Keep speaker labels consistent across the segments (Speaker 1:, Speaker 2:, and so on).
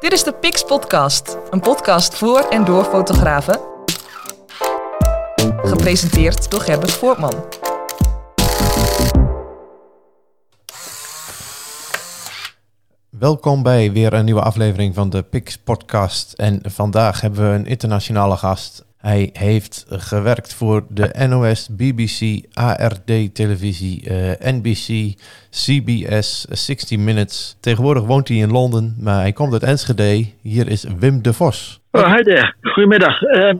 Speaker 1: Dit is de Pix Podcast, een podcast voor en door fotografen. Gepresenteerd door Gerbert Voortman.
Speaker 2: Welkom bij weer een nieuwe aflevering van de Pix Podcast. En vandaag hebben we een internationale gast. Hij heeft gewerkt voor de NOS, BBC, ARD televisie, eh, NBC, CBS, 60 Minutes. Tegenwoordig woont hij in Londen, maar hij komt uit Enschede. Hier is Wim de Vos.
Speaker 3: Oh, hi there. Goedemiddag. Uh,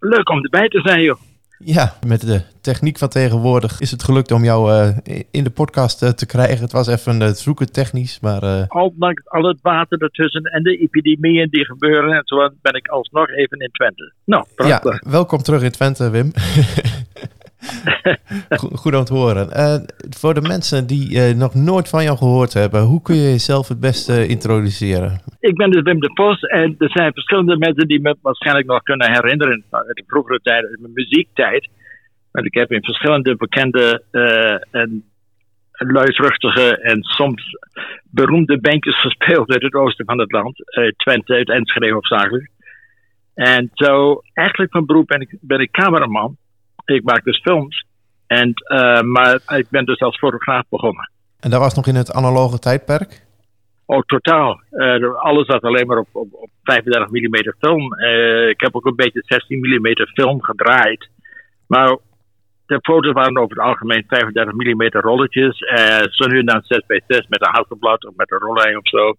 Speaker 3: leuk om erbij te zijn, joh.
Speaker 2: Ja, met de techniek van tegenwoordig is het gelukt om jou uh, in de podcast uh, te krijgen. Het was even het zoeken technisch, maar... Uh...
Speaker 3: Ondanks al het water ertussen en de epidemieën die gebeuren en zo ben ik alsnog even in Twente. Nou, prachtig.
Speaker 2: Ja, welkom terug in Twente, Wim. Goed om te horen. Uh, voor de mensen die uh, nog nooit van jou gehoord hebben, hoe kun je jezelf het beste introduceren?
Speaker 3: Ik ben dus Wim de Vos en er zijn verschillende mensen die me waarschijnlijk nog kunnen herinneren uit de vroegere tijd, uit mijn muziektijd. Want ik heb in verschillende bekende en luidruchtige en soms beroemde bandjes gespeeld uit het oosten van het land, Twente, uit Enschede hoofdzakelijk. En zo, eigenlijk van beroep ben ik, ben ik cameraman. Ik maak dus films. En, uh, maar ik ben dus als fotograaf begonnen.
Speaker 2: En dat was nog in het analoge tijdperk?
Speaker 3: Oh, totaal. Uh, alles zat alleen maar op, op, op 35 mm film. Uh, ik heb ook een beetje 16 mm film gedraaid. Maar de foto's waren over het algemeen 35 mm rolletjes. zo nu en dan 6 bij 6 met een houtblad of met een rollei of zo.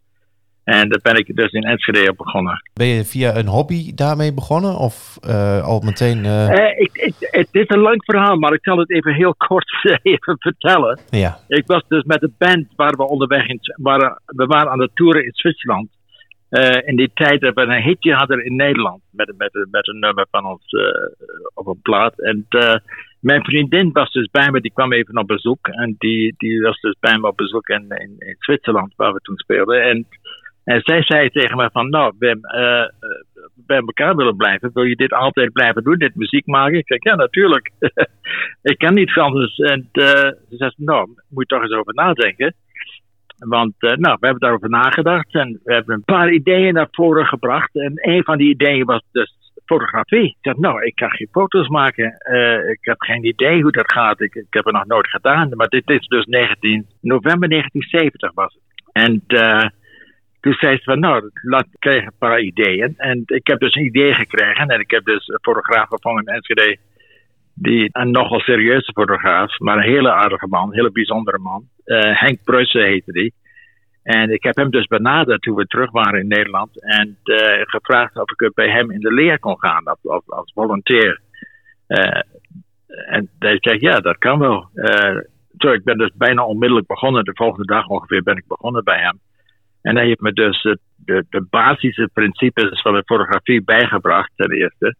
Speaker 3: En daar ben ik dus in Enschede op begonnen.
Speaker 2: Ben je via een hobby daarmee begonnen of uh, al meteen...
Speaker 3: Uh... Uh, ik, ik, het is een lang verhaal, maar ik zal het even heel kort even vertellen.
Speaker 2: Ja.
Speaker 3: Ik was dus met de band waar we onderweg in... Waren, we waren aan het toeren in Zwitserland. in die tijd dat we een hitje hadden in Nederland. Met, met, met een nummer van ons op een plaat. En mijn vriendin was dus bij me, die kwam even op bezoek. En die, die was dus bij me op bezoek in, in, in Zwitserland, waar we toen speelden. En en zij zei tegen me van, nou Wim, uh, bij elkaar willen blijven, wil je dit altijd blijven doen, dit muziek maken? Ik zeg, ja natuurlijk. ik kan niet anders. En uh, ze zei, nou, moet je toch eens over nadenken. Want nou, we hebben daarover nagedacht en we hebben een paar ideeën naar voren gebracht. En een van die ideeën was dus fotografie. Ik zei, nou, ik kan geen foto's maken. Ik heb geen idee hoe dat gaat. Ik, ik heb het nog nooit gedaan. Maar dit is dus 19, november 1970 was het. En uh, toen zei ze van, nou, laat, kreeg een paar ideeën. En ik heb dus een idee gekregen. En ik heb dus een fotograaf gevonden in Enschede. Die een nogal serieuze fotograaf, maar een hele aardige man, een hele bijzondere man. Uh, Henk Pruisen heette die. En ik heb hem dus benaderd toen we terug waren in Nederland. En uh, gevraagd of ik bij hem in de leer kon gaan, als, als. Uh, en hij zei, ja, dat kan wel. zo, ik ben dus bijna onmiddellijk begonnen. De volgende dag ongeveer ben ik begonnen bij hem. En hij heeft me dus de, de, van de fotografie bijgebracht, ten eerste.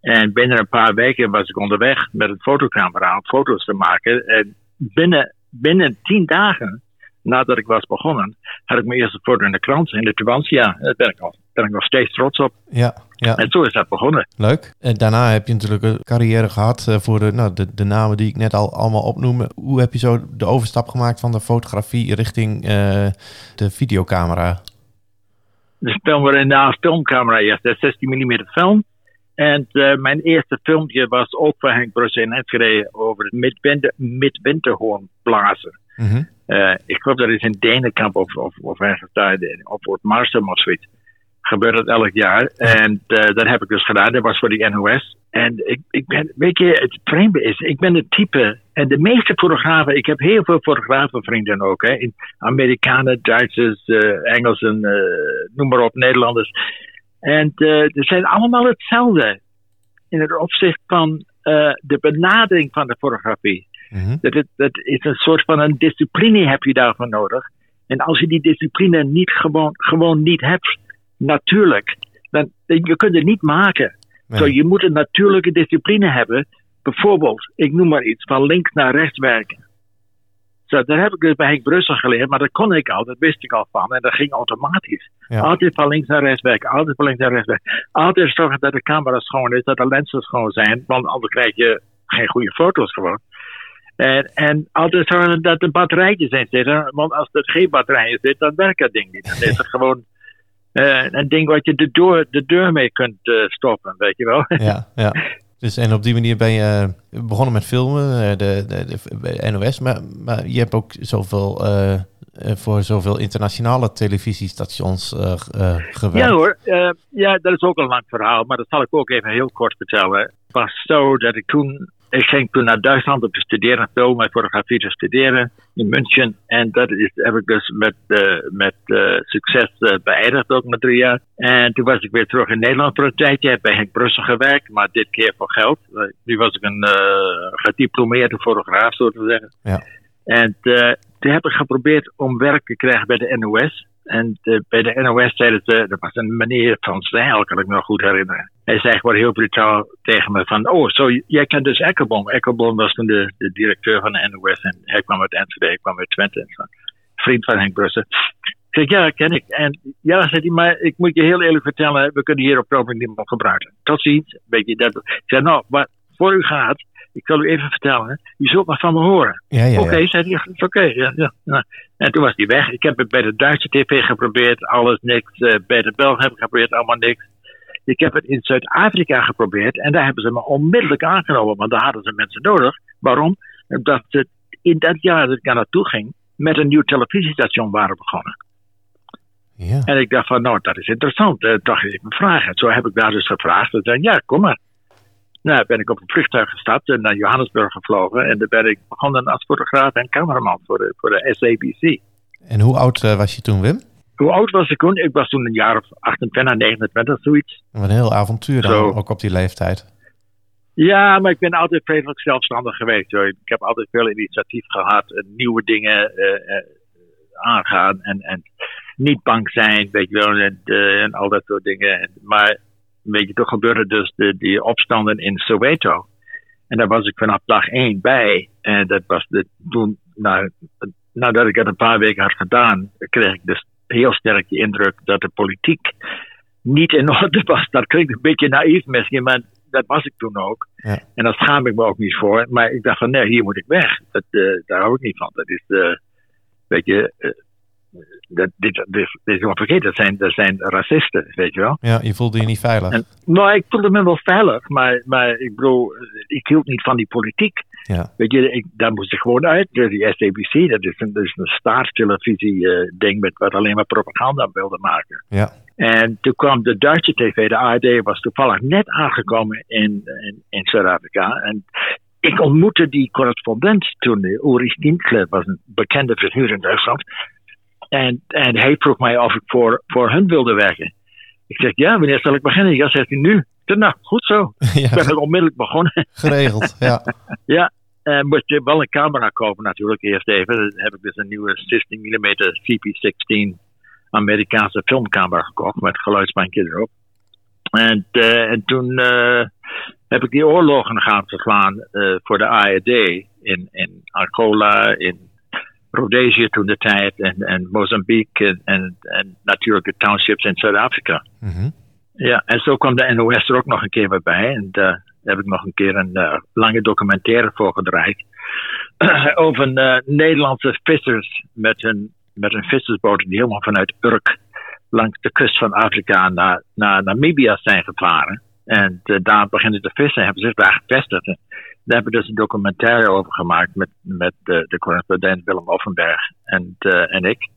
Speaker 3: En binnen een paar weken was ik onderweg met een fotocamera om foto's te maken. En binnen, binnen tien dagen nadat ik was begonnen, had ik mijn eerste foto in de krant, in de Tubantia. Daar ben ik, al, ben ik nog steeds trots op.
Speaker 2: Ja, ja.
Speaker 3: En zo is dat begonnen.
Speaker 2: Leuk. En daarna heb je natuurlijk een carrière gehad eh, voor de, nou, de, de namen die ik net al allemaal opnoemde. Hoe heb je zo de overstap gemaakt van de fotografie richting uh, de videocamera?
Speaker 3: De film in de filmcamera, ja, de 16 mm film. En uh, mijn eerste filmpje was ook van Henk Brusse in Enschede over het midwinter, midwinterhoornblazen. Mm -hmm. uh, ik geloof dat is in Denenkamp of, of, of ergens daar, of het Marsum of zoiets. Gebeurt dat elk jaar. En uh, dat heb ik dus gedaan. Dat was voor die NOS. En ik, ik ben, weet je, het vreemde is, ik ben het type. En de meeste fotografen, ik heb heel veel fotografenvrienden ook. Hè, in Amerikanen, Duitsers, uh, Engelsen, uh, noem maar op, Nederlanders. En ze zijn allemaal hetzelfde. In het opzicht van de benadering van de fotografie. Mm-hmm. dat, het, dat is een soort van een discipline heb je daarvoor nodig. En als je die discipline niet gewoon, gewoon niet hebt, natuurlijk, dan je kunt het niet maken. Nee. Zo, je moet een natuurlijke discipline hebben. Bijvoorbeeld, ik noem maar iets, van links naar rechts werken. Zo, dat heb ik dus bij Henk Brussel geleerd, maar dat kon ik al, dat wist ik al van. En dat ging automatisch. Ja. Altijd van links naar rechts werken, altijd van links naar rechts werken. Altijd zorgen dat de camera schoon is, dat de lenzen schoon zijn, want anders krijg je geen goede foto's gewoon. En, en altijd zorgen dat de batterijtjes in zitten, want als er geen batterijen zitten, dan werkt dat ding niet. Dan is het gewoon een ding wat je de deur, de deur mee kunt eh, stoppen, weet je wel.
Speaker 2: Ja, ja. Dus en op die manier ben je eh, begonnen met filmen, eh, de, de, de, NOS, maar, maar je hebt ook zoveel eh, eh, voor zoveel internationale televisiestations eh, eh, gewerkt.
Speaker 3: Ja hoor, eh, ja, dat is ook een lang verhaal, maar dat zal ik ook even heel kort vertellen. Het was zo dat ik toen, ik ging toen naar Duitsland om te studeren, film en fotografie te studeren in München. En dat is, heb ik dus met, eh, met eh, succes eh, beëindigd, ook met drie jaar. En toen was ik weer terug in Nederland voor een tijdje, heb bij Henk Brussel gewerkt, maar dit keer voor geld. Nu was ik een gediplomeerde fotograaf, zo te zeggen.
Speaker 2: Ja.
Speaker 3: En toen heb ik geprobeerd om werk te krijgen bij de NOS. En eh, bij de NOS zeiden ze, er was een meneer van Zijl, kan ik me nog goed herinneren. Hij zei gewoon heel brutaal tegen me van, oh, zo, jij kent dus Eckelboom. Eckelboom was toen de, de directeur van de NOS en hij kwam uit Enschede, ik kwam uit Twente. En zo. Vriend van Henk Brussen. Ik zeg, ja, ken ik. En ja, zei hij, maar ik moet je heel eerlijk vertellen, we kunnen hier op niet meer gebruiken. Tot ziens. Weet dat, ik zei, nou, wat voor u gaat, ik zal u even vertellen, u zult maar van me horen.
Speaker 2: Ja, ja, ja.
Speaker 3: Oké, zei hij. Oké, ja, ja, ja. En toen was hij weg. Ik heb het bij de Duitse tv geprobeerd, alles niks. Eh, bij de Belgen heb ik geprobeerd, allemaal niks. Ik heb het in Zuid-Afrika geprobeerd en daar hebben ze me onmiddellijk aangenomen, want daar hadden ze mensen nodig. Waarom? Omdat ze in dat jaar dat ik daar naartoe ging, met een nieuw televisiestation waren begonnen.
Speaker 2: Ja.
Speaker 3: En ik dacht van, nou, dat is interessant. Uh, dacht ik me vragen. Zo heb ik daar dus gevraagd. En zei, ja, kom maar. Nou, ben ik op een vliegtuig gestapt en naar Johannesburg gevlogen. En daar ben ik begonnen als fotograaf en cameraman voor de, voor de SABC.
Speaker 2: En hoe oud eh, was je toen, Wim?
Speaker 3: Hoe oud was ik toen? Ik was toen een jaar of 28, 29, zoiets.
Speaker 2: Wat een heel avontuur dan,
Speaker 3: Zo.
Speaker 2: ook op die leeftijd.
Speaker 3: Ja, maar ik ben altijd vreselijk zelfstandig geweest. Hoor. Ik heb altijd veel initiatief gehad, en nieuwe dingen eh, eh, aangaan en, en niet bang zijn, weet je wel, en, en al dat soort dingen. En- Maar weet je, toen gebeurde dus de, die opstanden in Soweto. En daar was ik vanaf dag één bij. En dat was de, toen, nou, nadat ik het een paar weken had gedaan, kreeg ik dus heel sterk de indruk dat de politiek niet in orde was. Dat klinkt een beetje naïef misschien, maar dat was ik toen ook.
Speaker 2: Ja.
Speaker 3: En daar schaam ik me ook niet voor. Maar ik dacht van nee, hier moet ik weg. Dat, eh, daar hou ik niet van. Dat is, eh weet je, eh, dat, dit, dit, dit is gewoon vergeten. Dat zijn, dat zijn racisten, weet je wel.
Speaker 2: Ja, je voelde je niet veilig.
Speaker 3: En, nou, ik voelde me wel veilig, maar, maar ik bedoel, ik hield niet van die politiek.
Speaker 2: Ja.
Speaker 3: Weet je, ik, daar moest ik gewoon uit. Dus Die SABC, dat is een, dat is een staatstelevisie-ding met wat alleen maar propaganda wilde maken.
Speaker 2: Ja.
Speaker 3: En toen kwam de Duitse tv, de ARD, was toevallig net aangekomen in, in, in Zuid-Afrika. En ik ontmoette die correspondent toen, eh, Ulrich Dinkle, was een bekende figuur in Duitsland. En, en hij vroeg mij of ik voor, voor hun wilde werken. Ik zeg, ja, wanneer zal ik beginnen? Ja, zegt hij nu. Ik zeg, nou, goed zo. Ik ben onmiddellijk begonnen.
Speaker 2: geregeld. Ja.
Speaker 3: Ja, en moest je wel een camera kopen natuurlijk eerst even. Dan heb ik dus een nieuwe 16 mm CP16 Amerikaanse filmcamera gekocht met geluidsbandje erop. En, eh, en toen eh, heb ik die oorlogen gaan verslaan eh, voor de ARD in, in Angola, in Rhodesië toen de tijd en, en Mozambique en, en, en natuurlijk de townships in Zuid-Afrika.
Speaker 2: Mhm.
Speaker 3: Ja, en zo kwam de NOS er ook nog een keer weer bij. En daar heb ik nog een keer een eh, lange documentaire voor gedraaid. over eh, Nederlandse vissers met een, met een vissersboot die helemaal vanuit Urk langs de kust van Afrika naar, naar Namibia zijn gevaren. En eh, daar beginnen te vissen, hebben zich daar gevestigd. Daar hebben we dus een documentaire over gemaakt met, met de, de correspondent Willem Offenberg en, eh, en ik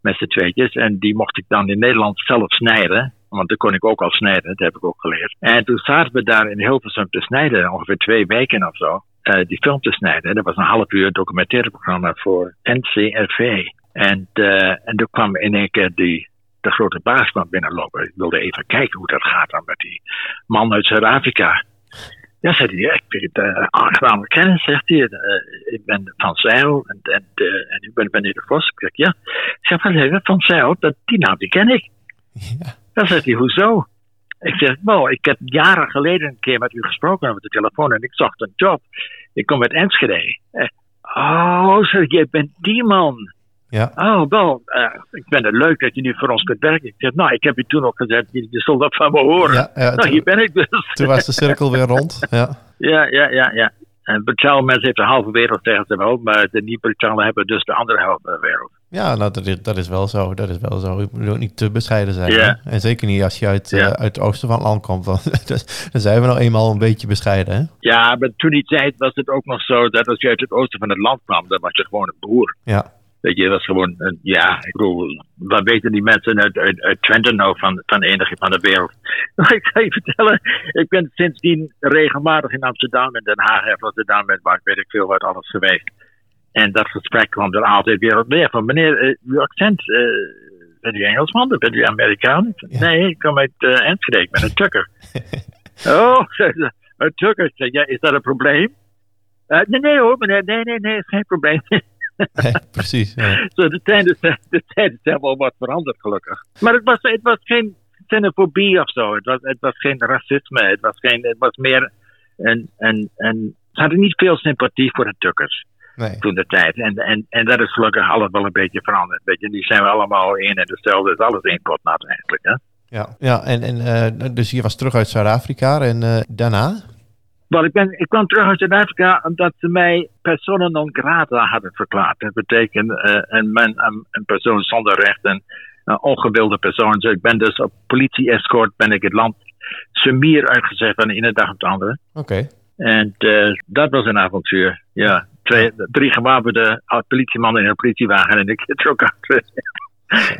Speaker 3: met z'n tweetjes. En die mocht ik dan in Nederland zelf snijden. Want dat kon ik ook al snijden, dat heb ik ook geleerd. En toen zaten we daar in Hilversum te snijden, ongeveer twee weken of zo. eh, die film te snijden. Dat was een half uur documentaire programma voor NCRV. En, eh, en toen kwam in één keer die, de grote baas binnenlopen. Ik wilde even kijken hoe dat gaat dan met die man uit Zuid-Afrika. Ja, zei hij, ja, ik vind het uh, aangename kennis, zegt hij. Eh, ik ben Van Zijl en, en, eh, en u bent meneer de Vos. Ik zeg, ja. Ik zeg, zeg je, Van Zijl, dat, die naam die ken ik.
Speaker 2: Ja.
Speaker 3: Dan zegt hij, hoezo? Ik zeg, nou, ik heb jaren geleden een keer met u gesproken over de telefoon en ik zocht een job. Ik kom uit Enschede. Eh, oh, zeg, jij bent die man.
Speaker 2: Ja.
Speaker 3: Oh, wel, eh, ik vind het leuk dat je nu voor ons kunt werken. Ik zeg, nou, ik heb je toen ook gezegd, je, je zult dat van me horen.
Speaker 2: Ja, ja,
Speaker 3: nou, hier ben ik dus.
Speaker 2: toen was de cirkel weer rond. Ja.
Speaker 3: Ja, ja, ja, ja. En brutale mensen heeft de halve wereld tegen ze wel, maar de niet brutale hebben dus de andere helft van de wereld.
Speaker 2: Ja, nou, dat, is, dat is wel zo. Dat is wel zo. Je moet ook niet te bescheiden zijn. En zeker niet als je uit, eh, uit het oosten van het land komt. Want dan zijn we nou eenmaal een beetje bescheiden. Hè?
Speaker 3: Ja, maar toen die tijd was het ook nog zo dat als je uit het oosten van het land kwam, dan was je gewoon een boer.
Speaker 2: Ja,
Speaker 3: Weet je, dat was gewoon, een, ja, ik bedoel, wat weten die mensen uit, uit, uit Twente nou van, van enige van de wereld? Maar ik ga je vertellen, ik ben sindsdien regelmatig in Amsterdam en Den Haag en Rotterdam en waar weet ik veel wat alles geweest. En dat gesprek kwam er altijd weer op neer van, meneer, eh, uw accent, eh bent u Engelsman of bent u Amerikaan?
Speaker 2: Ja.
Speaker 3: Nee, ik kom uit uh, Enschede, ik ben een tukker. oh, een tukker. Ja, is dat een probleem? Nee, nee hoor, meneer, nee, nee, nee, geen probleem.
Speaker 2: nee, precies. Ja.
Speaker 3: Zo, de tijden, zijn- de tijden zijn wel wat veranderd, gelukkig. Maar het was, het was geen xenofobie of zo. Het was, het was geen racisme. Het was, geen, het was meer een, een, een... Ze hadden niet veel sympathie voor de Tukkers
Speaker 2: Nee.
Speaker 3: toen de tijd. En, en, en dat is gelukkig alles wel een beetje veranderd. Weet je, die zijn we allemaal één en dezelfde. Het is alles één pot nat eigenlijk, hè.
Speaker 2: Ja, ja en, en eh, dus je was terug uit Zuid-Afrika en eh, daarna?
Speaker 3: Ik, ben, ik kwam terug uit Zuid-Afrika omdat ze mij persona non grata hadden verklaard. Dat betekent eh, een, man, een, persoon zonder rechten, een ongewilde persoon. Dus ik ben dus op politie-escort ben ik het land sumier uitgezet van de ene dag op de andere.
Speaker 2: Oké.
Speaker 3: En eh, dat was een avontuur. Ja, twee, drie gewapende politiemannen in een politiewagen en ik zit ook achter.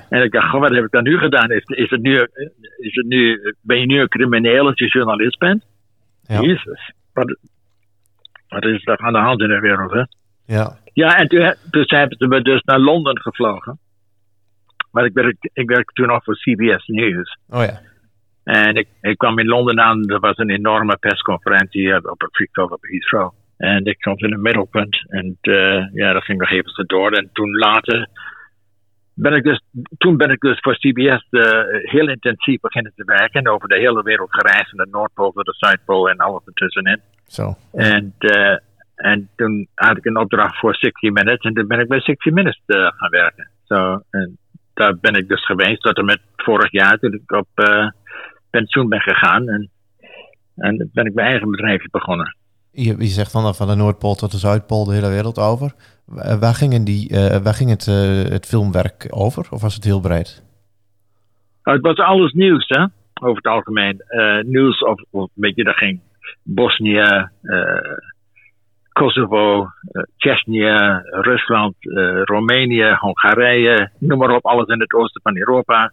Speaker 3: En ik dacht, wat heb ik dan nu gedaan? Is, is, het nu, is het nu, ben je nu een crimineel als je journalist bent?
Speaker 2: Ja.
Speaker 3: Jezus. Wat, wat is er aan de hand in de wereld, hè?
Speaker 2: Ja.
Speaker 3: Ja, en toen, ze me dus naar Londen gevlogen. Maar ik werkte, ik werkte toen nog voor CBS News.
Speaker 2: Oh ja.
Speaker 3: En ik, ik kwam in Londen aan. Er was een enorme persconferentie eh, op het vliegveld op Heathrow. En ik stond in het middelpunt. En eh, ja, dat ging nog even door. En toen later ben ik dus, toen ben ik dus voor CBS eh, heel intensief beginnen te werken. En over de hele wereld gereisd. Van de Noordpool tot de Zuidpool en alles ertussenin.
Speaker 2: Zo.
Speaker 3: En, eh, en toen had ik een opdracht voor 60 Minutes. En toen ben ik bij 60 Minutes eh, gaan werken. Zo, en daar ben ik dus geweest tot en met vorig jaar toen ik op pensioen ben gegaan. En, en ben ik mijn eigen bedrijfje begonnen.
Speaker 2: Je, je zegt van, van de Noordpool tot de Zuidpool de hele wereld over. Wa- Waar, gingen die, eh, waar ging het, eh, het filmwerk over? Of was het heel breed?
Speaker 3: Nou, het was alles nieuws, hè? Over het algemeen. Eh, nieuws of, of weet je, dat ging Bosnië, eh, Kosovo, eh Tsjechië, Rusland, eh, Roemenië, Hongarije, noem maar op, alles in het oosten van Europa.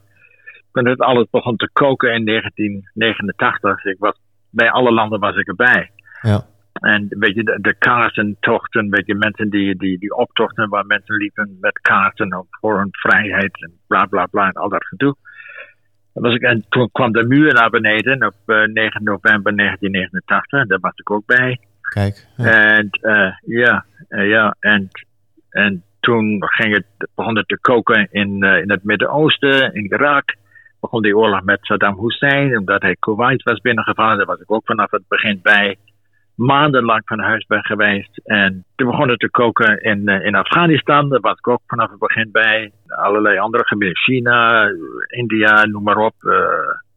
Speaker 3: Toen het alles begon te koken in 1989, ik was, bij alle landen was ik erbij.
Speaker 2: Ja.
Speaker 3: En weet je, de, de kaartentochten, weet je, mensen die, die, die optochten waar mensen liepen met kaarten op- voor hun vrijheid en bla bla bla en al dat gedoe. Was ik, en toen kwam de muur naar beneden op eh, 9 november 1989, en daar was ik ook bij.
Speaker 2: Kijk. Ja.
Speaker 3: En eh, ja, eh, ja, en, en toen ging het, begon het te koken in, eh, in het Midden-Oosten, in Irak. Begon die oorlog met Saddam Hussein, omdat hij Kuwait was binnengevallen. Daar was ik ook vanaf het begin bij. Maandenlang van huis ben geweest. En toen begon het te koken in, eh, in Afghanistan. Daar was ik ook vanaf het begin bij. Allerlei andere gebieden. China, India, noem maar op. eh,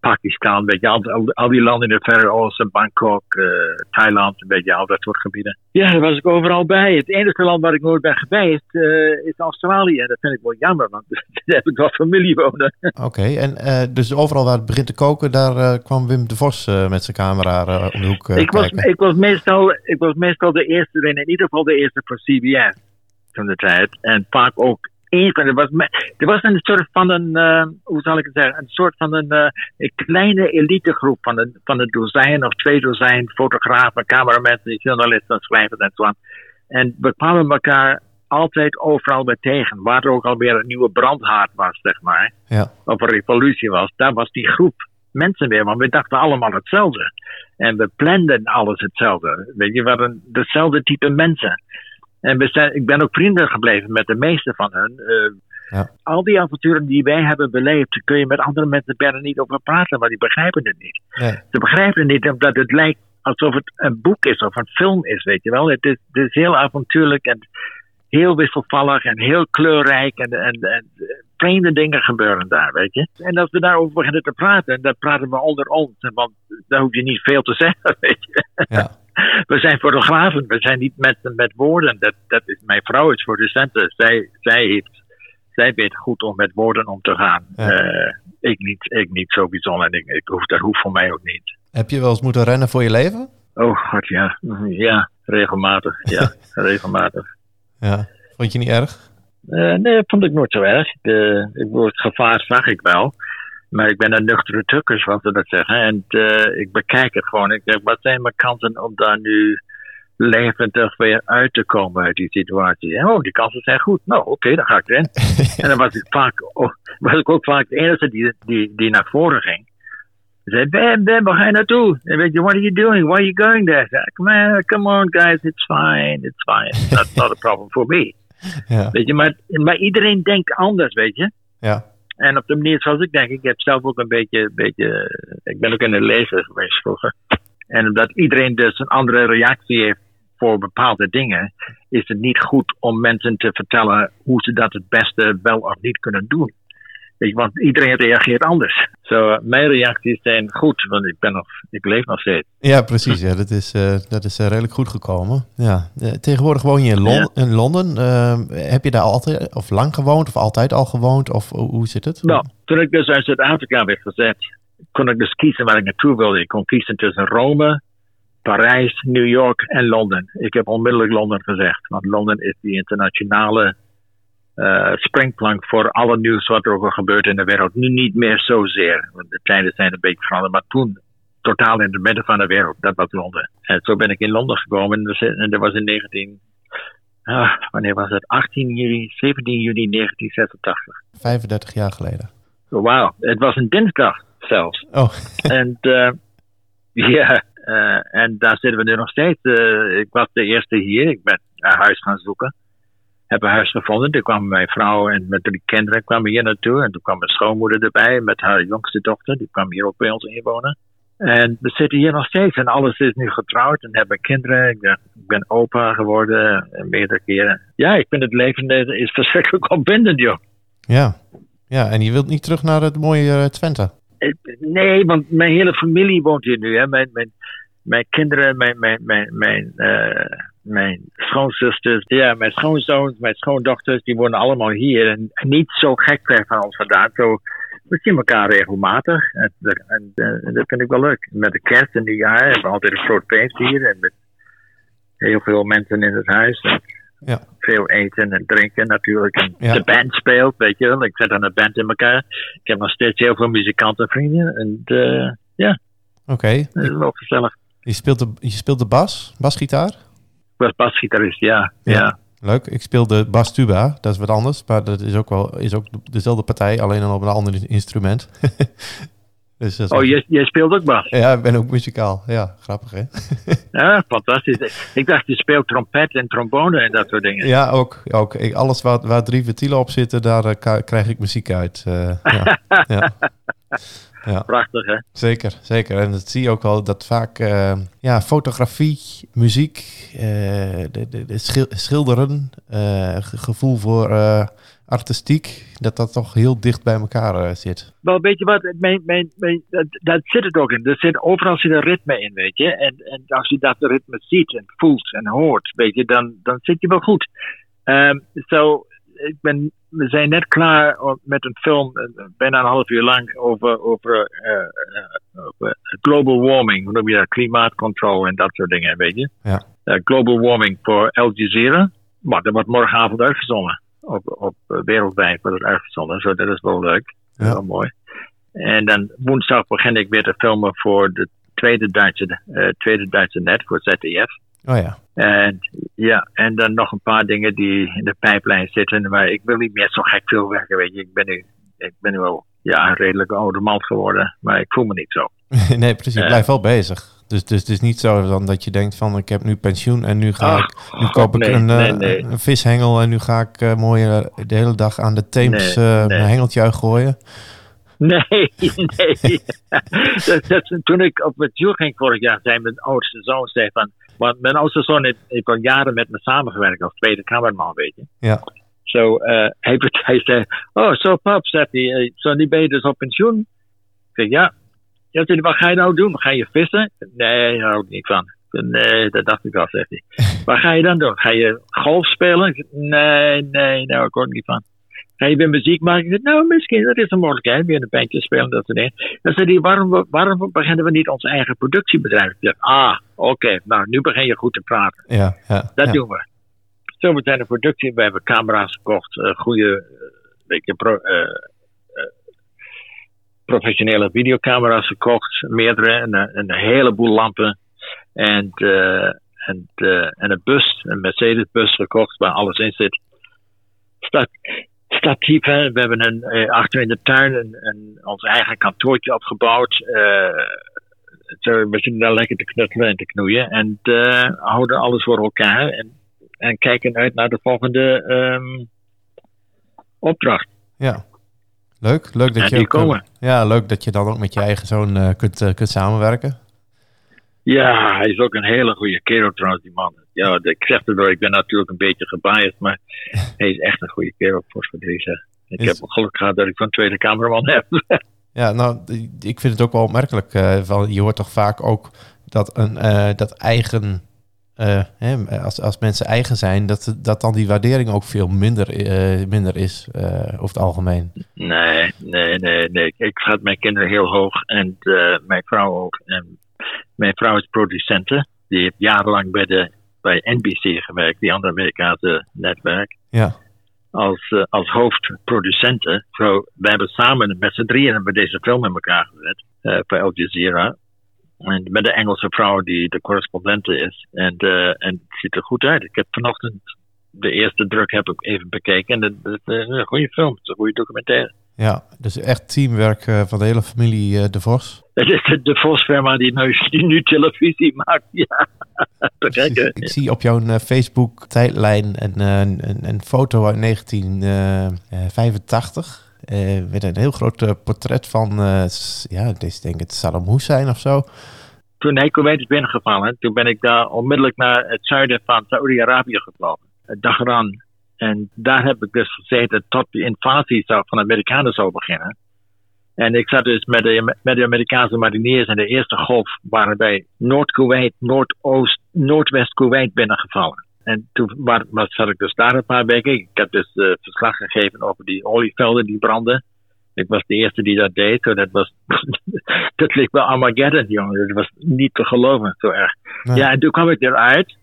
Speaker 3: Pakistan, weet je, al, al, die landen in het Verre Oosten, Bangkok, eh, Thailand, weet je, al dat soort gebieden. Ja, daar was ik overal bij. Het enige land waar ik nooit ben geweest eh, is Australië. En dat vind ik wel jammer, want daar heb ik wel familie wonen.
Speaker 2: Oké, en eh, dus overal waar het begint te koken, daar kwam Wim de Vos eh, met zijn camera eh, om de hoek
Speaker 3: ik, was,
Speaker 2: kijken.
Speaker 3: ik, was meestal, ik was meestal de eerste in ieder geval de eerste voor CBS toen de tijd. En vaak ook één van, er was, er was een soort van een, eh, hoe zal ik het zeggen, een soort van een, eh, een kleine elitegroep van een, van een dozijn of twee dozijn fotografen, cameramensen, journalisten, schrijvers en zo aan. En we kwamen elkaar altijd overal weer tegen, waar er ook alweer een nieuwe brandhaard was, zeg maar
Speaker 2: Ja,
Speaker 3: of een revolutie was, daar was die groep mensen weer. Want we dachten allemaal hetzelfde. En we planden alles hetzelfde. Weet je, we hadden dezelfde type mensen. En we zijn, ik ben ook vrienden gebleven met de meeste van hen. Eh,
Speaker 2: Ja.
Speaker 3: Al die avonturen die wij hebben beleefd, kun je met andere mensen bijna niet over praten, maar die begrijpen het niet.
Speaker 2: nee.
Speaker 3: Ze begrijpen het niet omdat het lijkt alsof het een boek is of een film is, weet je wel. Het is, het is heel avontuurlijk en heel wisselvallig en heel kleurrijk en, en, en vreemde dingen gebeuren daar, weet je. En als we daarover beginnen te praten, dan praten we onder ons, want daar hoef je niet veel te zeggen, weet je.
Speaker 2: Ja.
Speaker 3: we zijn fotografen, we zijn niet met, met woorden. Dat, dat is, mijn vrouw is voor de centen. Zij, zij, heeft, zij weet goed om met woorden om te gaan.
Speaker 2: Ja.
Speaker 3: Eh, ik, niet, ik niet zo bijzonder. En ik, ik hoef, dat hoeft voor mij ook niet.
Speaker 2: Heb je wel eens moeten rennen voor je leven?
Speaker 3: Oh ja. Ja, regelmatig. Ja, regelmatig.
Speaker 2: Ja. Vond je niet erg?
Speaker 3: Eh, nee, dat vond ik nooit zo erg. Uh, ik, het gevaar zag ik wel. Maar ik ben een nuchtere tukker, zoals ze dat zeggen. En uh, ik bekijk het gewoon. Ik denk, wat zijn mijn kansen om daar nu levendig weer uit te komen uit die situatie? Oh, die kansen zijn goed. Nou, oké, okay, dan ga ik erin. en dan was ik, vaak, oh, was ik ook vaak de enige die, die, die naar voren ging. Ze zei, Ben, Ben, waar ga je naartoe? En weet je, what are you doing? Why are you going there? Zei, come, on, come on, guys, it's fine, it's fine. That's not a problem for me.
Speaker 2: Ja.
Speaker 3: Weet je, maar, maar iedereen denkt anders, weet je.
Speaker 2: Ja.
Speaker 3: En op de manier zoals ik denk, ik heb zelf ook een beetje, beetje ik ben ook in de lezer geweest vroeger. En omdat iedereen dus een andere reactie heeft voor bepaalde dingen, is het niet goed om mensen te vertellen hoe ze dat het beste wel of niet kunnen doen. Weet je, want iedereen reageert anders. Zo, uh, mijn reacties zijn goed, want ik, ben nog, ik leef nog steeds.
Speaker 2: Ja, precies. Ja, dat is, uh, dat is uh, redelijk goed gekomen. Ja. tegenwoordig woon je in, Lon
Speaker 3: Ja.
Speaker 2: in Londen. heb je daar altijd of lang gewoond of altijd al gewoond? Of hoe zit het?
Speaker 3: Nou, toen ik dus uit Zuid-Afrika werd gezet, kon ik dus kiezen waar ik naartoe wilde. Ik kon kiezen tussen Rome, Parijs, New York en Londen. Ik heb onmiddellijk Londen gezegd, want Londen is die internationale uh, springplank voor alle nieuws wat er ook gebeurt in de wereld. Nu niet meer zozeer, want de tijden zijn een beetje veranderd, maar toen totaal in het midden van de wereld. Dat was Londen. En zo ben ik in Londen gekomen en dat was in 19. Ah, wanneer was het? 18 juli, 17 juli 1986.
Speaker 2: 35 jaar geleden.
Speaker 3: Oh, Wauw, het was een dinsdag zelfs.
Speaker 2: Oh.
Speaker 3: en uh, ja, uh, en daar zitten we nu nog steeds. Ik was de eerste hier. Ik ben naar huis gaan zoeken heb een huis gevonden. Toen kwam mijn vrouw en met drie kinderen kwamen hier naartoe. En toen kwam mijn schoonmoeder erbij met haar jongste dochter. Die kwam hier ook bij ons inwonen. En we zitten hier nog steeds. En alles is nu getrouwd en hebben kinderen. Ik ben, ik ben opa geworden meerdere keren. Ja, ik vind het leven is verschrikkelijk opwindend, joh.
Speaker 2: Ja. ja, en je wilt niet terug naar het mooie uh, Twente?
Speaker 3: Nee, want mijn hele familie woont hier nu. Hè. Mijn, mijn, mijn kinderen, mijn, mijn, mijn, mijn, uh, mijn schoonzusters, ja, mijn schoonzoons, mijn schoondochters, die wonen allemaal hier. En niet zo gek ver van ons vandaan. Zo, we zien elkaar regelmatig. En, en, en, dat vind ik wel leuk. Met de kerst en nieuwjaar hebben we altijd een groot feest hier. En met heel veel mensen in het huis. En
Speaker 2: ja.
Speaker 3: Veel eten en drinken natuurlijk. En
Speaker 2: Ja.
Speaker 3: de band speelt, weet je wel. Ik zet aan een band in elkaar. Ik heb nog steeds heel veel muzikantenvrienden. En uh, ja,
Speaker 2: Oké.
Speaker 3: dat is wel gezellig.
Speaker 2: Je speelt de, je speelt de bas, basgitaar?
Speaker 3: Ik was basgitarist, ja.
Speaker 2: Ja.
Speaker 3: ja.
Speaker 2: Leuk. Ik speel de bastuba, dat is wat anders. Maar dat is ook wel is ook dezelfde partij, alleen dan op een ander instrument. dus dat
Speaker 3: Oh, jij, jij speelt ook bas?
Speaker 2: Ja, ik ben ook muzikaal. Ja, grappig hè?
Speaker 3: Ja, fantastisch. Ik dacht, je speelt trompet en trombone en dat soort dingen.
Speaker 2: ja, ook. ook. Ik, alles waar, waar drie ventielen op zitten, daar uh, ka- krijg ik muziek uit. Uh, ja. ja. Ja.
Speaker 3: Prachtig, hè?
Speaker 2: Zeker, zeker. En dat zie je ook wel dat vaak uh, ja, fotografie, muziek, uh, de, de, de schil schilderen, uh, gevoel voor artistiek, dat dat toch heel dicht bij elkaar zit.
Speaker 3: Wel, weet je wat, mijn, mijn, mijn, dat, dat, zit het ook in. Er zit, overal zit een ritme in, weet je. En, en als je dat ritme ziet en voelt en hoort, weet je, dan, dan zit je wel goed. Um, so, ik ben we zijn net klaar met een film, bijna een half uur lang, over, over, uh, uh, over global warming. Hoe noem je dat? Klimaatcontrole en dat soort dingen, weet je?
Speaker 2: Ja.
Speaker 3: Uh, global warming voor Al Jazeera. Maar dat wordt morgenavond uitgezonden. Op, op wereldwijd wordt het uitgezonden. Zo, dat is wel leuk.
Speaker 2: Ja.
Speaker 3: Wel mooi. En dan woensdag begin ik weer te filmen voor de tweede Duitse, tweede Duitse net, voor ZDF.
Speaker 2: Oh ja.
Speaker 3: En ja, en dan nog een paar dingen die in de pijplijn zitten. Maar ik wil niet meer zo gek veel werken, weet je. Ik ben nu, ik ben nu wel ja, een redelijk oude man geworden. Maar ik voel me niet zo.
Speaker 2: nee, precies. Je blijft wel bezig. Dus, dus het is niet zo dan dat je denkt van ik heb nu pensioen en nu ga
Speaker 3: Ach,
Speaker 2: ik, nu koop ik
Speaker 3: nee,
Speaker 2: een,
Speaker 3: nee, nee.
Speaker 2: een vishengel en nu ga ik uh, mooi uh, de hele dag aan de Theems uh, mijn hengeltje uitgooien.
Speaker 3: Nee, nee. dat, dat, toen ik op het duur ging vorig jaar, zei mijn oudste zoon zei van... Want mijn oudste zoon heeft, heeft al jaren met me samengewerkt als tweede kamerman, weet je.
Speaker 2: Ja.
Speaker 3: Zo, uh, hij, hij zei, oh, zo pap, zegt hij, uh, zo nu ben je dus op pensioen? Ik zeg, ja. Ja, zei, wat ga je nou doen? Ga je vissen? Nee, daar hou ik niet van. Nee, dat dacht ik al, zegt hij. Wat ga je dan doen? Ga je golf spelen? Nee, nee, nou, ik hoor niet van. Ga je weer muziek maken? Ik zeg, nou, misschien, dat is een mogelijkheid. Weer een bandje spelen, dat soort dingen. Dan zei hij, waarom, waarom beginnen we niet ons eigen productiebedrijf? Ik ah, oké, nou, nu begin je goed te praten.
Speaker 2: Ja, ja,
Speaker 3: Dat
Speaker 2: ja.
Speaker 3: doen we. Zo meteen een productie. We hebben camera's gekocht, eh, goede, beetje pro- eh, professionele videocamera's gekocht, meerdere, en, een- heleboel lampen. En, en, en een bus, een Mercedes-bus gekocht waar alles in zit. Stat, statieven, we hebben een, eh, achter in de tuin een, een, ons eigen kantoortje opgebouwd. eh, zo, we zitten daar lekker te knutselen en te knoeien. En eh, houden alles voor elkaar. En, en kijken uit naar de volgende ehm, opdracht.
Speaker 2: Ja. Leuk, leuk dat
Speaker 3: En
Speaker 2: je ook, eh, ja, leuk dat je dan ook met je eigen zoon eh, kunt, eh, kunt samenwerken.
Speaker 3: Ja, hij is ook een hele goede kerel trouwens, die man. Ja, ik zeg het wel, ik ben natuurlijk een beetje gebiased, maar hij is echt een goede kerel, voor verdriet. Ik
Speaker 2: Is-
Speaker 3: heb geluk gehad dat ik zo'n tweede cameraman heb.
Speaker 2: Ja, nou, ik vind het ook wel opmerkelijk. eh, van, je hoort toch vaak ook dat een eh, dat eigen, eh, hè, als, als mensen eigen zijn, dat, dat dan die waardering ook veel minder, minder is over het algemeen.
Speaker 3: Nee, nee, nee, nee. Ik schat mijn kinderen heel hoog en mijn vrouw ook. En mijn vrouw is producente. Die heeft jarenlang bij, de, bij NBC gewerkt, die andere Amerikaanse netwerk.
Speaker 2: Ja,
Speaker 3: Als, eh, als hoofdproducente. Zo, we hebben samen met z'n drieën hebben deze film in elkaar gezet. eh, voor Al Jazeera. En met de Engelse vrouw die de correspondente is. En, eh, en het ziet er goed uit. Ik heb vanochtend de eerste druk heb ik even bekeken. En het het is een goede film. Het is een goede documentaire.
Speaker 2: Ja, dus echt teamwerk eh, van de hele familie eh, De Vos.
Speaker 3: Het is de, de Vosfirma die nu, die nu televisie maakt. Ja?
Speaker 2: Ik zie op jouw eh, Facebook tijdlijn een, een, een foto uit 1985. eh met een heel groot portret van, s- ja, dit is denk ik het Saddam Hussein of zo.
Speaker 3: Toen hij Kuwait is binnengevallen, toen ben ik daar onmiddellijk naar het zuiden van Saudi-Arabië gevlogen. Dagran. En daar heb ik dus gezeten tot de invasie zou, van de Amerikanen zou beginnen. En ik zat dus met de, met de Amerikaanse mariniers in de eerste golf waren bij Noord-Kuwait, Noordoost, Noordwest-Kuwait binnengevallen. En toen wa- was, zat ik dus daar een paar weken. Ik heb dus eh, verslag gegeven over die olievelden die brandden. Ik was de eerste die dat deed. So dat, was, dat leek wel Armageddon, jongen. Dat was niet te geloven, zo erg.
Speaker 2: Nee.
Speaker 3: Ja, en toen kwam ik eruit.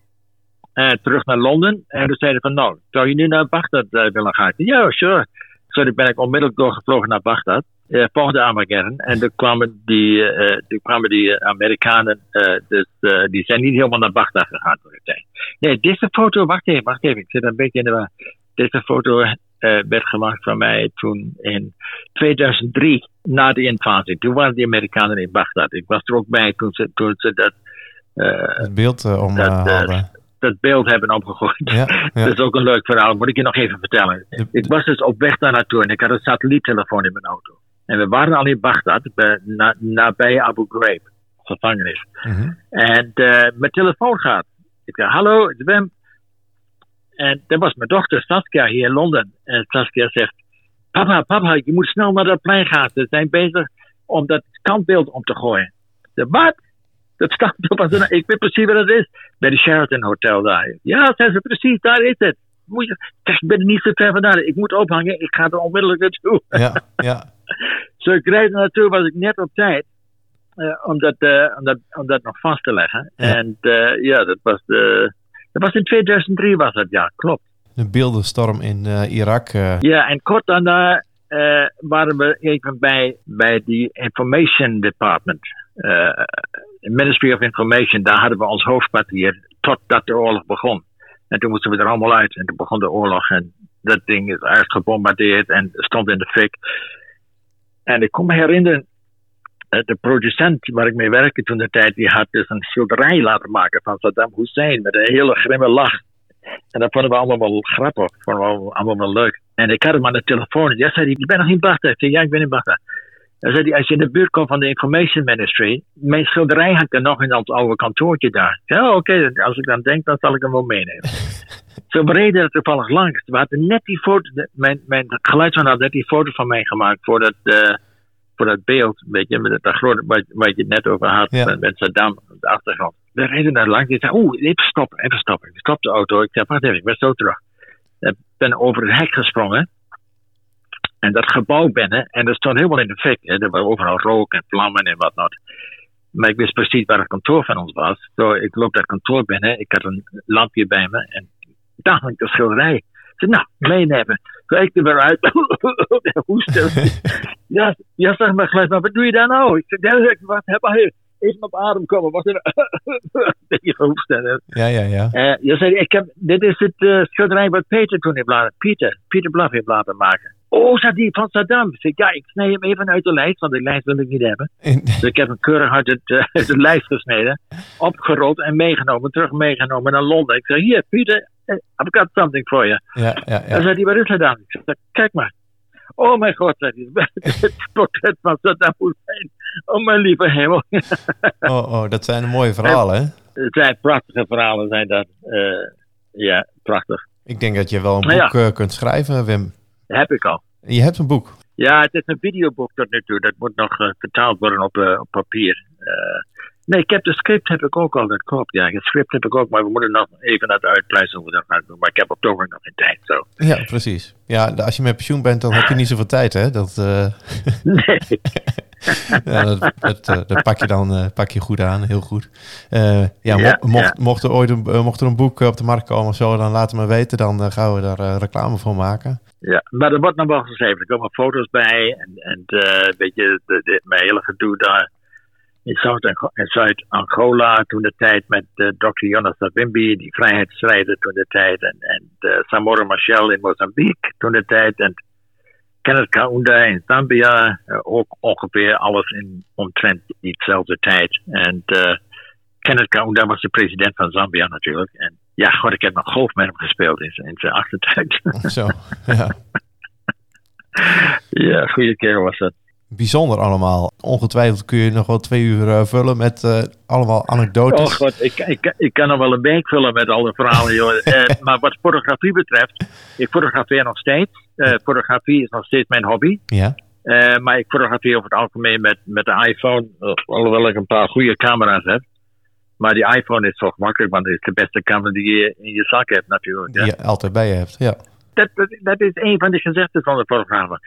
Speaker 3: En terug naar Londen. En toen zeiden van, nou, zou je nu naar Bagdad eh, willen gaan? Ja, sure. Zo toen ben ik onmiddellijk doorgevlogen naar Bagdad. eh volgde Armageddon. En toen kwamen die, eh, toen kwamen die eh, Amerikanen, eh, dus, eh, die zijn niet helemaal naar Bagdad gegaan toen ik zei. Nee, deze foto, wacht even, wacht even. Ik zit een beetje in de war. Deze foto eh, werd gemaakt van mij toen in 2003, na de invasie. Toen waren die Amerikanen in Bagdad. Ik was er ook bij toen ze, toen ze dat, eh,
Speaker 2: Het beeld eh, om
Speaker 3: Dat,
Speaker 2: eh,
Speaker 3: eh,
Speaker 2: hadden.
Speaker 3: Dat beeld hebben opgegooid.
Speaker 2: Ja, ja.
Speaker 3: Dat is ook een leuk verhaal, moet ik je nog even vertellen.
Speaker 2: De-
Speaker 3: Ik was dus op weg daar naartoe en ik had een satelliettelefoon in mijn auto. En we waren al in Bagdad, bij- na, nabij Abu Ghraib, gevangenis.
Speaker 2: Mhm.
Speaker 3: En eh, mijn telefoon gaat. Ik zeg, hallo, het is Wim. En dat was mijn dochter Saskia hier in Londen. En Saskia zegt, papa, papa, je moet snel naar dat plein gaan. Ze zijn bezig om dat standbeeld om te gooien. Zeg, wat? Dat standbeeld, was er- ik weet precies wat het is. Bij de Sheraton Hotel daar. Ja, zei ze, precies, daar is het. Moet je, ik ben er niet zo ver vandaan. Ik moet ophangen, ik ga er onmiddellijk naartoe.
Speaker 2: ja, ja.
Speaker 3: Zo ik reed er naartoe, was ik net op tijd. eh, om, dat, eh, om, dat, om dat nog vast te leggen.
Speaker 2: Ja.
Speaker 3: En eh, ja, dat was, de, dat was in 2003 was dat, ja, klopt.
Speaker 2: De beeldenstorm in Irak.
Speaker 3: Ja, en kort daarna waren we even bij, bij die Information Department. Eh, Ministry of Information, daar hadden we ons hoofdkwartier totdat de oorlog begon. En toen moesten we er allemaal uit en toen begon de oorlog en dat ding is eerst gebombardeerd en stond in de fik. En ik kon me herinneren, de producent waar ik mee werkte toen de tijd, die had dus een schilderij laten maken van Saddam Hussein met een hele grimme lach. En dat vonden we allemaal wel grappig, vonden we allemaal wel leuk. En ik had hem aan de telefoon. Ja, zei je bent nog in Baghdad? Ik zei, ja, ik ben in Baghdad. Dan zei hij, als je in de buurt komt van de Information Ministry, mijn schilderij hangt er nog in ons oude kantoortje daar. Ik zei, oh, oké, als ik dan denk, dan zal ik hem wel meenemen. Zo we reden er toevallig langs. We hadden net die foto, mijn, mijn geluidsman had net die foto van mij gemaakt voor dat, eh, voor dat beeld, weet je, met dat grote, wat, wat je het net over had,
Speaker 2: Ja.
Speaker 3: met, met Saddam op de achtergrond. we reden daar langs. Ik zei, oeh, even stoppen, even stoppen. Ik stop de auto. Ik zei, wacht even, ik ben zo terug. Ik ben over het hek gesprongen. En dat gebouw binnen. En dat stond helemaal in de fik. Hè. Er was overal rook en vlammen en whatnot. Maar ik wist precies waar het kantoor van ons was. Zo, ik loop dat kantoor binnen. Ik had een lampje bij me. En daar ik de schilderij. Ik zei, nou, meenemen. Ik er weer uit. Hoesten. ja, ja, zeg maar gelijk, maar wat doe je daar nou? Ik zei, ja, wat heb je? Even op adem komen. Wat een beetje gehoest.
Speaker 2: Ja, ja, ja.
Speaker 3: Uh, je zei, ik heb, dit is het uh, schilderij wat Peter toen heeft laten, Pieter, Pieter Blaf heeft laten maken. Oh, zei die van Saddam. Ik zei, ja, ik snij hem even uit de lijst, want de lijst wil ik niet hebben. dus ik heb hem keurig uit, het, uh, uit de lijst gesneden, opgerold en meegenomen, terug meegenomen naar Londen. Ik zei, hier, Pieter, I've got something for you.
Speaker 2: Ja, ja, ja.
Speaker 3: En zei hij, wat is dan? Ik zei, kijk maar. Oh mijn god, zei hij, het portret van Saddam Hussein. Oh mijn lieve hemel.
Speaker 2: oh, oh, dat zijn mooie verhalen, hè?
Speaker 3: Het zijn prachtige verhalen, zijn dat. Uh, ja, prachtig.
Speaker 2: Ik denk dat je wel een boek
Speaker 3: nou
Speaker 2: ja. kunt schrijven, Wim.
Speaker 3: Dat heb ik al.
Speaker 2: Je hebt een boek?
Speaker 3: Ja, het is een videoboek tot nu toe. Dat moet nog uh, vertaald worden op, uh, op papier. nee, ik heb de script heb ik ook al, dat klopt. Ja, het script heb ik ook, maar we moeten nog even naar het uitpleisen hoe we dat gaan doen. Maar ik heb op het ogenblik nog geen tijd, zo.
Speaker 2: Ja, precies. Ja, als je met pensioen bent, dan heb je niet zoveel tijd, hè? Dat,
Speaker 3: nee.
Speaker 2: ja, dat, dat, uh, dat, pak je dan uh, pak je goed aan, heel goed. Uh, ja, mo mocht,
Speaker 3: ja.
Speaker 2: mocht, er ooit een, mocht er een boek op de markt komen of zo, dan laat het me weten. Dan gaan we daar reclame voor maken.
Speaker 3: Ja, maar er wordt nog wel geschreven. Er komen foto's bij. En, en weet je, de, de, mijn hele gedoe daar in Zuid-Angola toen de tijd met Dr. Jonas Savimbi, die vrijheidsstrijder toen de tijd. En, en Samora Machel in Mozambique toen de tijd. En Kenneth Kaunda in Zambia, uh, ook ongeveer alles in omtrent diezelfde tijd. En uh, Kenneth Kaunda was de president van Zambia natuurlijk. En ja, god, ik heb nog golf met hem gespeeld in, in zijn achtertijd.
Speaker 2: Zo, ja.
Speaker 3: ja, goede kerel was dat.
Speaker 2: Bijzonder allemaal. Ongetwijfeld kun je nog wel twee uur uh, vullen met uh, allemaal anekdotes.
Speaker 3: Oh god, ik, ik, ik kan nog wel een week vullen met alle verhalen. joh. uh, maar wat fotografie betreft, ik fotografeer nog steeds. fotografie is nog steeds mijn hobby.
Speaker 2: Ja.
Speaker 3: maar ik fotografeer over het algemeen met, met de iPhone. alhoewel ik een paar goede camera's heb. Maar die iPhone is zo gemakkelijk, want het is de beste camera die je in je zak hebt natuurlijk.
Speaker 2: Die je altijd bij je hebt, ja.
Speaker 3: Dat, dat, dat is een van de gezegden van de fotografen.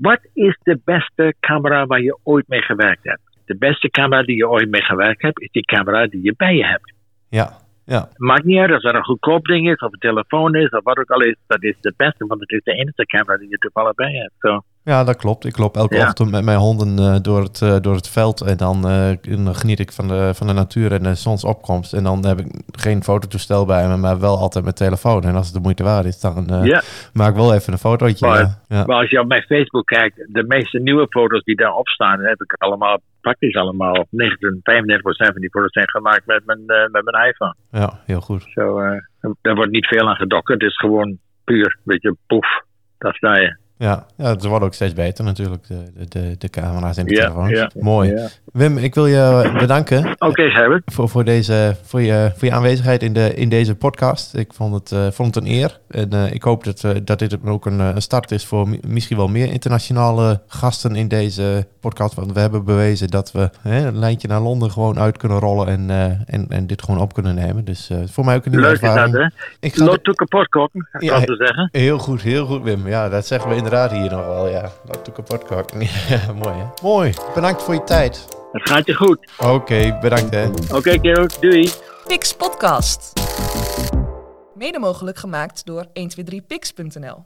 Speaker 3: Wat is de beste camera waar je ooit mee gewerkt hebt? De beste camera die je ooit mee gewerkt hebt, is die camera die je bij je hebt.
Speaker 2: Ja, ja.
Speaker 3: Maakt niet uit of dat een goedkoop ding is, of een telefoon is, of wat ook al is. Dat is de beste, want het is de enige camera die je toevallig bij hebt. So.
Speaker 2: Ja, dat klopt. Ik loop elke
Speaker 3: Ja.
Speaker 2: ochtend met mijn honden eh, door, het, eh, door het veld. En dan, eh, dan geniet ik van de, van de natuur en de zonsopkomst. En dan heb ik geen fototoestel bij me, maar wel altijd mijn telefoon. En als het de moeite waard is, dan
Speaker 3: Ja.
Speaker 2: maak ik wel even een fotootje.
Speaker 3: Maar-
Speaker 2: ja.
Speaker 3: Maar als je op mijn Facebook kijkt, de meeste nieuwe foto's die daarop staan, heb ik allemaal, praktisch allemaal, 95% van die foto's zijn gemaakt met mijn, met mijn iPhone.
Speaker 2: ja, heel goed.
Speaker 3: Zo, daar wordt niet veel aan gedokkerd. Het is gewoon puur, een beetje poef. Daar sta je.
Speaker 2: Ja, ja ze worden ook steeds beter natuurlijk, de, de, de, camera's en de
Speaker 3: Ja,
Speaker 2: telefoons.
Speaker 3: ja,
Speaker 2: Mooi.
Speaker 3: ja.
Speaker 2: Wim, ik wil je bedanken
Speaker 3: Oké, Herbert.
Speaker 2: voor, voor, deze, voor, je, voor je aanwezigheid in, de, in deze podcast. Ik vond het, eh, vond het een eer. En eh, ik hoop dat, eh, dat dit ook een, een start is voor mi- misschien wel meer internationale gasten in deze podcast. Want we hebben bewezen dat we hè, een lijntje naar Londen gewoon uit kunnen rollen en, en, en dit gewoon op kunnen nemen. Dus voor mij ook een nieuwe
Speaker 3: Leuk is dat,
Speaker 2: ervaring.
Speaker 3: hè?
Speaker 2: Ik ga
Speaker 3: Lood kapot koken,
Speaker 2: Ja,
Speaker 3: zou ik zeggen.
Speaker 2: Heel goed, heel goed Wim. Ja, dat zeggen we inderdaad hier nog wel. Ja, dat doe kapot. Ja, mooi hè. Mooi. Bedankt voor je tijd.
Speaker 3: Het gaat je goed.
Speaker 2: Oké, bedankt hè.
Speaker 3: Oké, kerel. Doei.
Speaker 1: Pix Podcast. Mede mogelijk gemaakt door 123pix.nl.